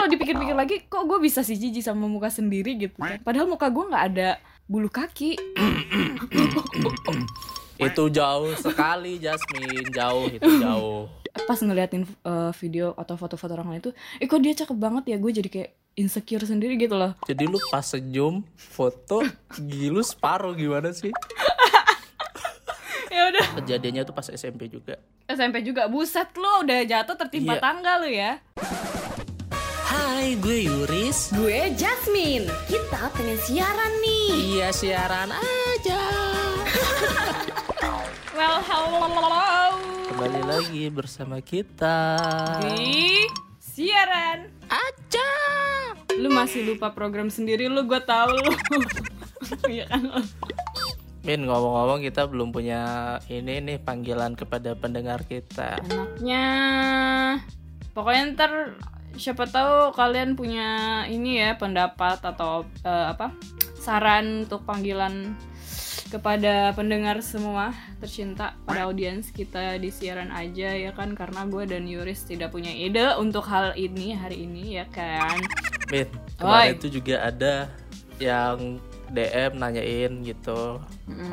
kalau dipikir-pikir lagi kok gue bisa sih jijik sama muka sendiri gitu? Kan padahal muka gue nggak ada bulu kaki. Itu jauh sekali Jasmine, jauh itu jauh. pas ngeliatin eh, video atau foto-foto orang lain tuh eh kok dia cakep banget ya? Gue jadi kayak insecure sendiri gitu loh. Jadi lu pas senyum foto gilu separuh. Gimana sih? ya udah. Kejadiannya tuh pas SMP juga. SMP juga. Buset lo udah jatuh tertimpa Iya. tangga lo ya Hai, gue Yuris. gue Jasmine kita pengen siaran nih Iya siaran aja. well hello Kembali lagi bersama kita. di siaran Aja. lu masih lupa program sendiri lu gue tahu lu Iya kan lo Min ngomong-ngomong kita belum punya ini nih panggilan kepada pendengar kita. anaknya pokoknya ntar siapa tahu kalian punya ini ya pendapat atau eh, apa saran untuk panggilan kepada pendengar semua tercinta pada audiens kita di siaran aja ya kan karena gue dan Yuris tidak punya ide untuk hal ini hari ini ya kan Min, kemarin Oi. tuh juga ada yang DM nanyain gitu,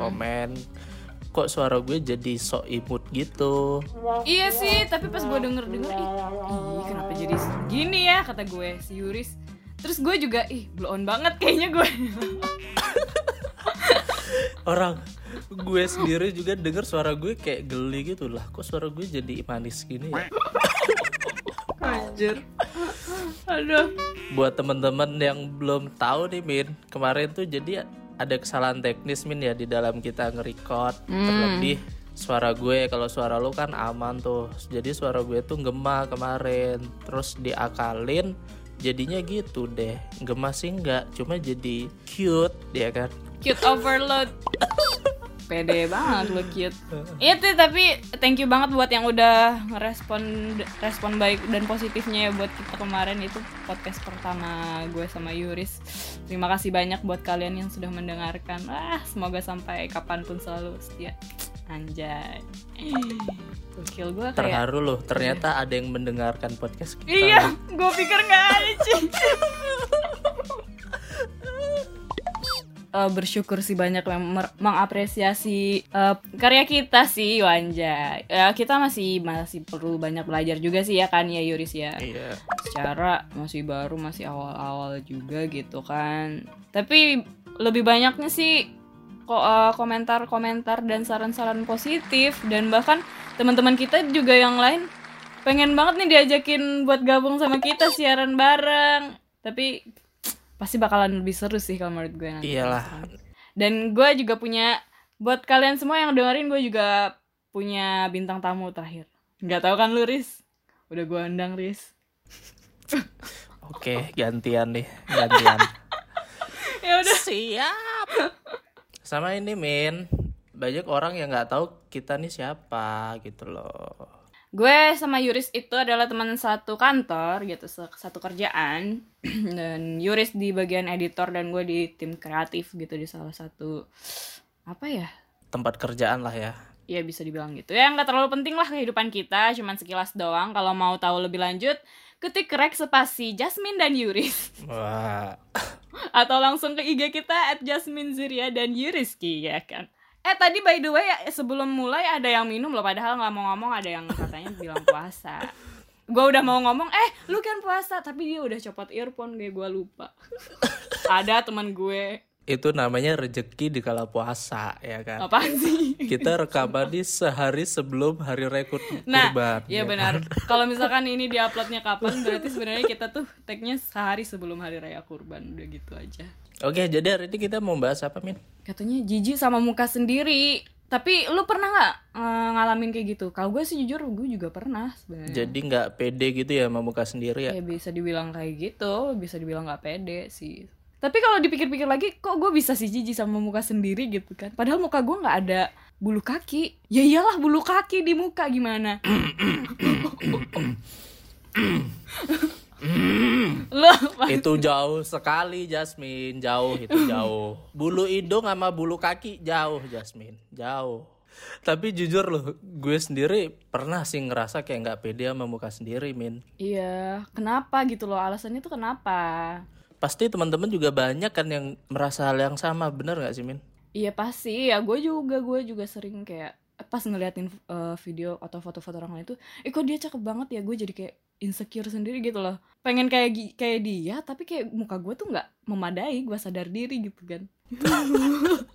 komen kok suara gue jadi sok imut gitu. iya sih tapi pas gue denger denger ih, ih kenapa jadi gini ya kata gue si Yuris terus gue juga ih blow on banget kayaknya gue Orang gue sendiri juga denger suara gue kayak geli gitu lah. Kok suara gue jadi manis gini ya? Anjir. Aduh. Buat temen-temen yang belum tahu nih Min, kemarin tuh jadi ada kesalahan teknis Min ya di dalam kita nge-record. Terlebih suara gue kalau suara lu kan aman tuh. Jadi suara gue tuh gema kemarin. Terus diakalin jadinya gitu deh. Gema sih enggak, cuma jadi cute ya kan. Cute overload. Pede banget lo cute. Itu tapi thank you banget buat yang udah ngerespon respon baik dan positifnya ya buat kita kemarin itu podcast pertama gue sama Yuris. Terima kasih banyak buat kalian yang sudah mendengarkan. Ah, semoga sampai kapan pun selalu setia. Anjay. Gokil gue kayak Terharu loh, ternyata ada yang mendengarkan podcast kita. Iya, gue pikir nggak ada Eh, bersyukur sih banyak mengapresiasi eh, karya kita sih Wanja. Ya kita masih masih perlu banyak belajar juga sih ya kan ya Yuris ya. Iya. Secara masih baru masih awal-awal juga gitu kan. Tapi lebih banyaknya sih eh, komentar-komentar dan saran-saran positif dan bahkan teman-teman kita juga yang lain pengen banget nih diajakin buat gabung sama kita siaran bareng tapi pasti bakalan lebih seru sih kalau menurut gue nanti Iyalah. dan gue juga punya buat kalian semua yang dengerin gue juga punya bintang tamu terakhir nggak tahu kan lu Riz udah gue undang Riz Oke, gantian nih, gantian. ya udah Siap. Sama ini Min, banyak orang yang nggak tahu kita nih siapa gitu loh. Gue sama Yuris itu adalah teman satu kantor gitu satu kerjaan. Dan Yuris di bagian editor dan gue di tim kreatif gitu di salah satu apa ya? Tempat kerjaan lah ya. ya bisa dibilang gitu. Ya nggak terlalu penting lah kehidupan kita cuman sekilas doang. Kalau mau tahu lebih lanjut ketik rek spasi Jasmine dan Yuris. Wah, atau langsung ke IG kita at Jasmine Ziria dan Yuriski ya kan eh tadi by the way sebelum mulai ada yang minum loh padahal nggak mau ngomong ada yang katanya bilang puasa gue udah mau ngomong eh lu kan puasa tapi dia udah copot earphone gue gue lupa ada teman gue itu namanya rejeki di kala puasa ya kan. apaan sih Kita rekaman di sehari sebelum hari rekor Nah, kurban. iya ya benar. Kalau misalkan ini diuploadnya kapan, berarti sebenarnya kita tuh tagnya sehari sebelum hari raya kurban, udah gitu aja. Oke, jadi hari ini kita mau bahas apa Min? Katanya jijik sama muka sendiri. Tapi lu pernah nggak eh, ngalamin kayak gitu? Kalau gue sih jujur, gue juga pernah sebenarnya. Jadi nggak pede gitu ya sama muka sendiri ya? Ya bisa dibilang kayak gitu, bisa dibilang nggak pede sih. Tapi kalau dipikir-pikir lagi, kok gue bisa sih jijik sama muka sendiri gitu kan? Padahal muka gue nggak ada bulu kaki. Ya iyalah bulu kaki di muka gimana? Lo itu jauh sekali Jasmine. Jauh itu jauh. Bulu hidung sama bulu kaki jauh Jasmine. Jauh. Tapi jujur loh, gue sendiri pernah sih ngerasa kayak nggak pede sama muka sendiri, Min. Iya, kenapa gitu loh? Alasannya tuh kenapa? Pasti teman-teman juga banyak kan yang merasa hal yang sama, bener nggak sih, Min? Iya pasti, ya gue juga gue juga sering kayak pas ngeliatin eh, video atau foto-foto orang lain tuh, eh kok dia cakep banget ya, gue jadi kayak insecure sendiri gitu loh. Pengen kayak kayak dia, tapi kayak muka gue tuh nggak memadai, gue sadar diri gitu kan.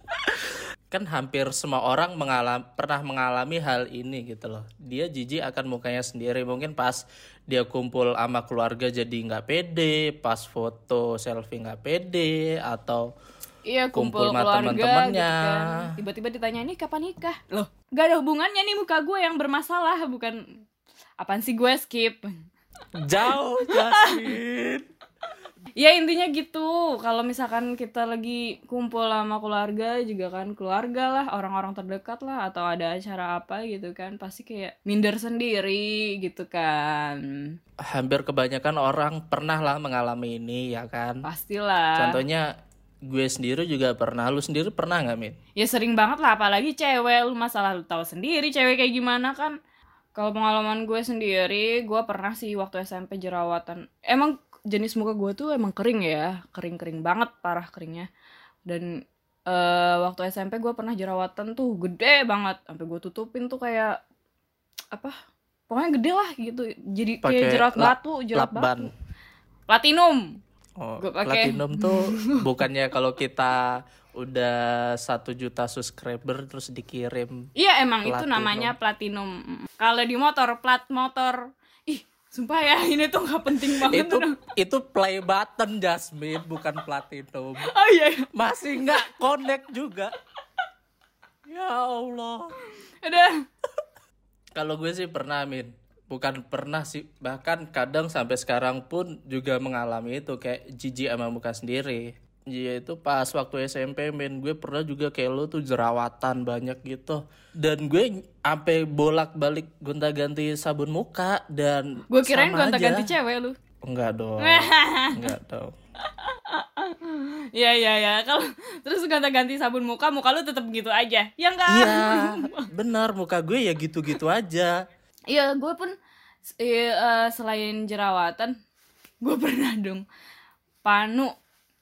Kan hampir semua orang mengalam, pernah mengalami hal ini gitu loh. Dia jijik akan mukanya sendiri. Mungkin pas dia kumpul sama keluarga jadi nggak pede, pas foto selfie nggak pede, atau Iya Kumpul kumpul, sama keluarga temen-temennya. gitu kan. Tiba-tiba ditanya ini kapan nikah? Loh, gak ada hubungannya nih muka gue yang bermasalah, bukan apaan sih gue skip. Jauh, Jasmine. Ya intinya gitu. Kalau misalkan kita lagi kumpul sama keluarga juga kan keluarga lah, orang-orang terdekat lah atau ada acara apa gitu kan, pasti kayak minder sendiri gitu kan. Hampir kebanyakan orang pernah lah mengalami ini ya kan. Pastilah. Contohnya gue sendiri juga pernah. Lu sendiri pernah nggak, Min? Ya sering banget lah apalagi cewek lu masalah lu tahu sendiri cewek kayak gimana kan. Kalau pengalaman gue sendiri, gue pernah sih waktu SMP jerawatan. Emang jenis muka gue tuh emang kering ya, kering-kering banget parah keringnya. Dan eh waktu SMP gue pernah jerawatan tuh gede banget, sampai gue tutupin tuh kayak apa? Pokoknya gede lah gitu. Jadi kayak Pakai jerawat batu, jerawat batu. Platinum. Oh, Gua pakai. platinum tuh bukannya kalau kita udah satu juta subscriber terus dikirim Iya emang itu Platinum. namanya platinum. Kalau di motor plat motor, ih sumpah ya ini tuh nggak penting banget. itu tuh. itu play button Jasmine bukan platinum Oh iya, iya. masih nggak connect juga ya Allah udah. kalau gue sih pernah min bukan pernah sih bahkan kadang sampai sekarang pun juga mengalami itu kayak jijik sama muka sendiri Iya itu pas waktu SMP men gue pernah juga kayak lo tuh jerawatan banyak gitu dan gue sampai bolak balik gonta ganti sabun muka dan Gue kirain gonta ganti cewek lu. enggak dong enggak dong Iya iya iya. Kalau terus gonta ganti sabun muka, muka lu tetap gitu aja. Ya enggak? iya benar muka gue ya gitu gitu aja Iya, gue pun eh, selain jerawatan, gue pernah dong panu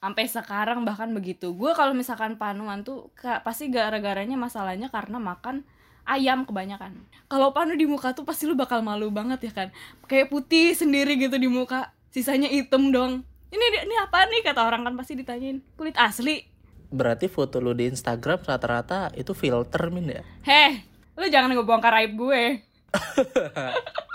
sampai sekarang bahkan begitu. Gue kalau misalkan panuan tuh ka- pasti gara-garanya masalahnya karena makan ayam kebanyakan. Kalau panu di muka tuh pasti lu bakal malu banget ya kan. Kayak putih sendiri gitu di muka, sisanya hitam dong. Ini ini apa nih kata orang kan pasti ditanyain. Kulit asli. berarti foto lu di Instagram rata-rata itu filter min ya Heh, lu jangan ngebongkar aib gue.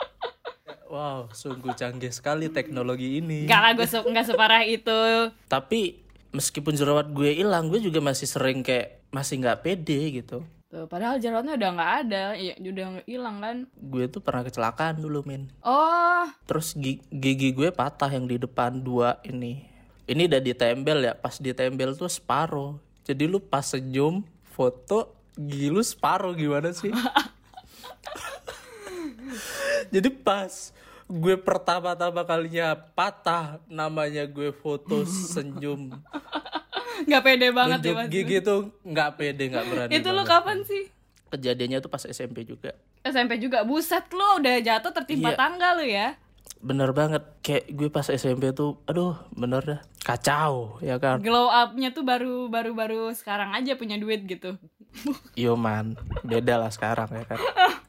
Wow, sungguh canggih sekali teknologi ini. Gak lah gue se- nggak separah itu. Tapi meskipun jerawat gue hilang, gue juga masih sering kayak masih nggak pede gitu. Tuh, padahal jerawatnya udah nggak ada, ya udah hilang kan. Gue tuh pernah kecelakaan dulu, Min. Oh, Terus gi- gigi gue patah yang di depan dua ini. Ini udah ditempel ya, pas ditempel tuh separuh. Jadi lu pas senyum, foto, gigi lu separuh gimana sih? Jadi pas gue pertama-tama kalinya patah, namanya gue foto senyum nggak pede banget ya mas. gigi tuh nggak pede nggak berani Itu banget. kapan sih? kejadiannya tuh pas SMP juga SMP juga, buset lu udah jatuh tertimpa Iya. tangga lu ya. bener banget kayak gue pas SMP tuh aduh bener dah kacau ya kan Glow up-nya tuh baru baru baru sekarang aja punya duit gitu. yo man beda lah sekarang ya kan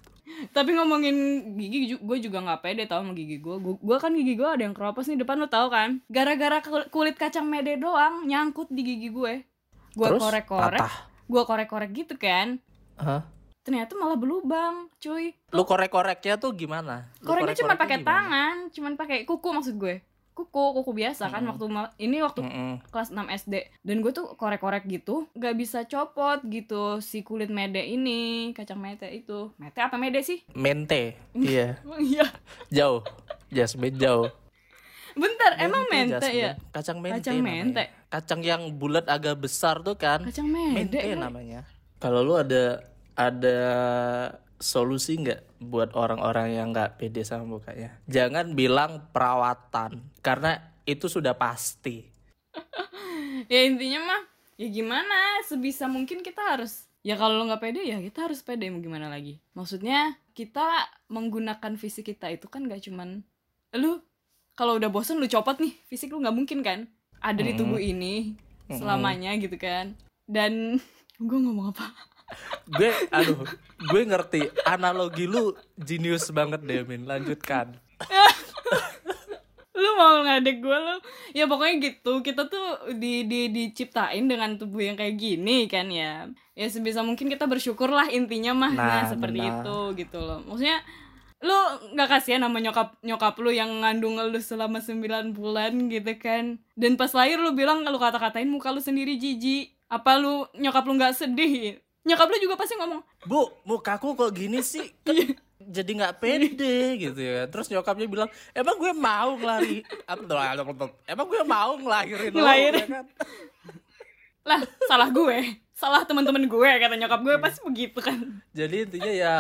Tapi ngomongin gigi, gue juga nggak pede tau sama gigi gue. Gue kan gigi gue ada yang keropos nih depan lu tau kan? Gara-gara kul- kulit kacang mede doang nyangkut di gigi gue. Gue korek-korek, gue korek-korek gitu kan. Hah? Ternyata malah berlubang, cuy. lu korek-koreknya tuh gimana Lu Koreknya cuma korek-koreknya pakai tangan, cuman pakai kuku maksud gue. Kuku, kuku biasa kan waktu ma- ini waktu Mm-mm. kelas 6 SD. Dan gue tuh korek-korek gitu, gak bisa copot gitu si kulit mede ini, kacang mete itu. Mete apa mede sih? mente iya iya. jauh Jasmine jauh Bentar, emang mente Jasmine. ya? kacang mente Kacang namanya. mente. kacang yang bulat agak besar tuh kan Kacang mede. mente namanya kalau lu ada ada solusi nggak buat orang-orang yang nggak pede sama mukanya jangan bilang perawatan karena itu sudah pasti. Ya intinya mah, ya gimana? Sebisa mungkin kita harus ya kalau lo nggak pede ya kita harus pede mau gimana lagi? Maksudnya kita menggunakan fisik kita itu kan gak cuman lu kalau udah bosen lu copot nih fisik lu nggak mungkin kan? Ada di tubuh ini selamanya gitu kan? Dan gue ngomong apa gue aduh gue ngerti. Analogi lu jenius banget deh min lanjutkan. Lu mau ngadek gue lu? Ya pokoknya gitu. Kita tuh di di diciptain dengan tubuh yang kayak gini kan ya. Ya sebisa mungkin kita bersyukur lah intinya mah. Nah, nah, seperti benar. itu gitu loh. Maksudnya lu nggak kasihan sama nyokap nyokap lu yang ngandung lu selama 9 bulan gitu kan? Dan pas lahir lu bilang lu kata-katain muka lu sendiri jijik apa lu nyokap lu nggak sedih nyokap lu juga pasti ngomong bu mukaku kok gini sih? Kan jadi nggak pede gitu ya. Terus nyokapnya bilang emang gue mau ngelari tuh emang gue mau ngelahirin lo ya kan. Lah salah gue. Salah teman-teman gue kata nyokap gue pasti begitu kan. Jadi intinya ya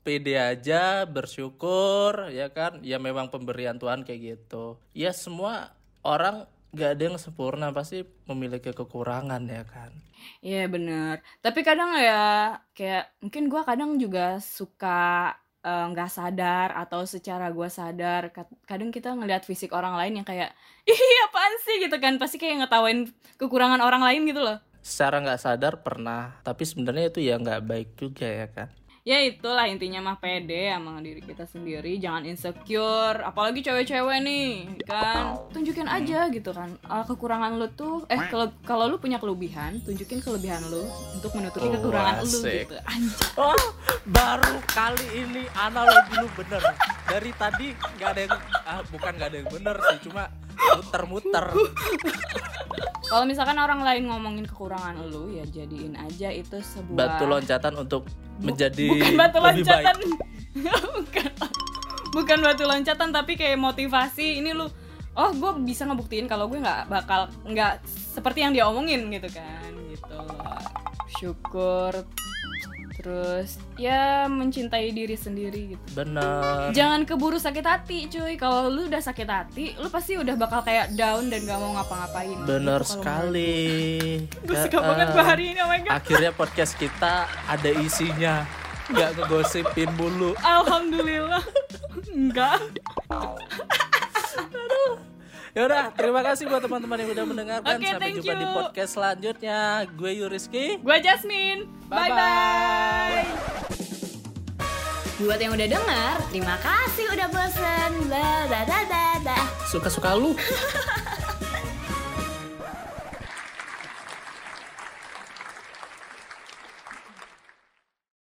pede aja bersyukur ya kan. Ya memang pemberian Tuhan kayak gitu. Ya semua orang nggak ada yang sempurna pasti memiliki kekurangan ya kan Iya bener. Tapi kadang ya kayak mungkin gua kadang juga suka nggak sadar atau secara gua sadar kad- kadang kita ngelihat fisik orang lain yang kayak ih apaan sih? gitu kan. Pasti kayak ngetawain kekurangan orang lain gitu loh. Secara nggak sadar pernah tapi sebenarnya itu ya nggak baik juga ya kan ya itulah intinya mah pede sama diri kita sendiri. Jangan insecure. Apalagi cewek-cewek nih kan? Tunjukin aja gitu kan. Ah, kekurangan lu tuh eh kalau kalau lu punya kelebihan tunjukin kelebihan lu untuk menutupi Oh, kekurangan lu gitu. Anjay. Oh, baru kali ini analogi lu bener. Dari tadi nggak ada yang, ah bukan nggak ada yang bener sih, cuma muter-muter. Kalau misalkan orang lain ngomongin kekurangan lu ya jadiin aja itu sebuah Batu loncatan untuk menjadi bukan batu lebih loncatan. baik. bukan. Bukan batu loncatan tapi kayak motivasi. Ini lu oh gue bisa ngebuktiin kalau gue nggak bakal nggak seperti yang dia omongin gitu kan gitu. Syukur terus ya mencintai diri sendiri gitu. Bener. Jangan keburu sakit hati cuy Kalau lu udah sakit hati Lu pasti udah bakal kayak down dan gak mau ngapa-ngapain Bener Gitu sekali. Gue Ya, suka banget eh, gue hari ini oh my god Akhirnya podcast kita ada isinya. Nggak ngegosipin mulu. Alhamdulillah Enggak Ya udah, terima kasih buat teman-teman yang udah mendengarkan. Oke, Sampai jumpa di you. podcast selanjutnya. Gue Yuriski. Gue Jasmine Bye-bye. Bye-bye Buat yang udah denger Terima kasih udah bosen blah, blah, blah, blah. Suka-suka lu.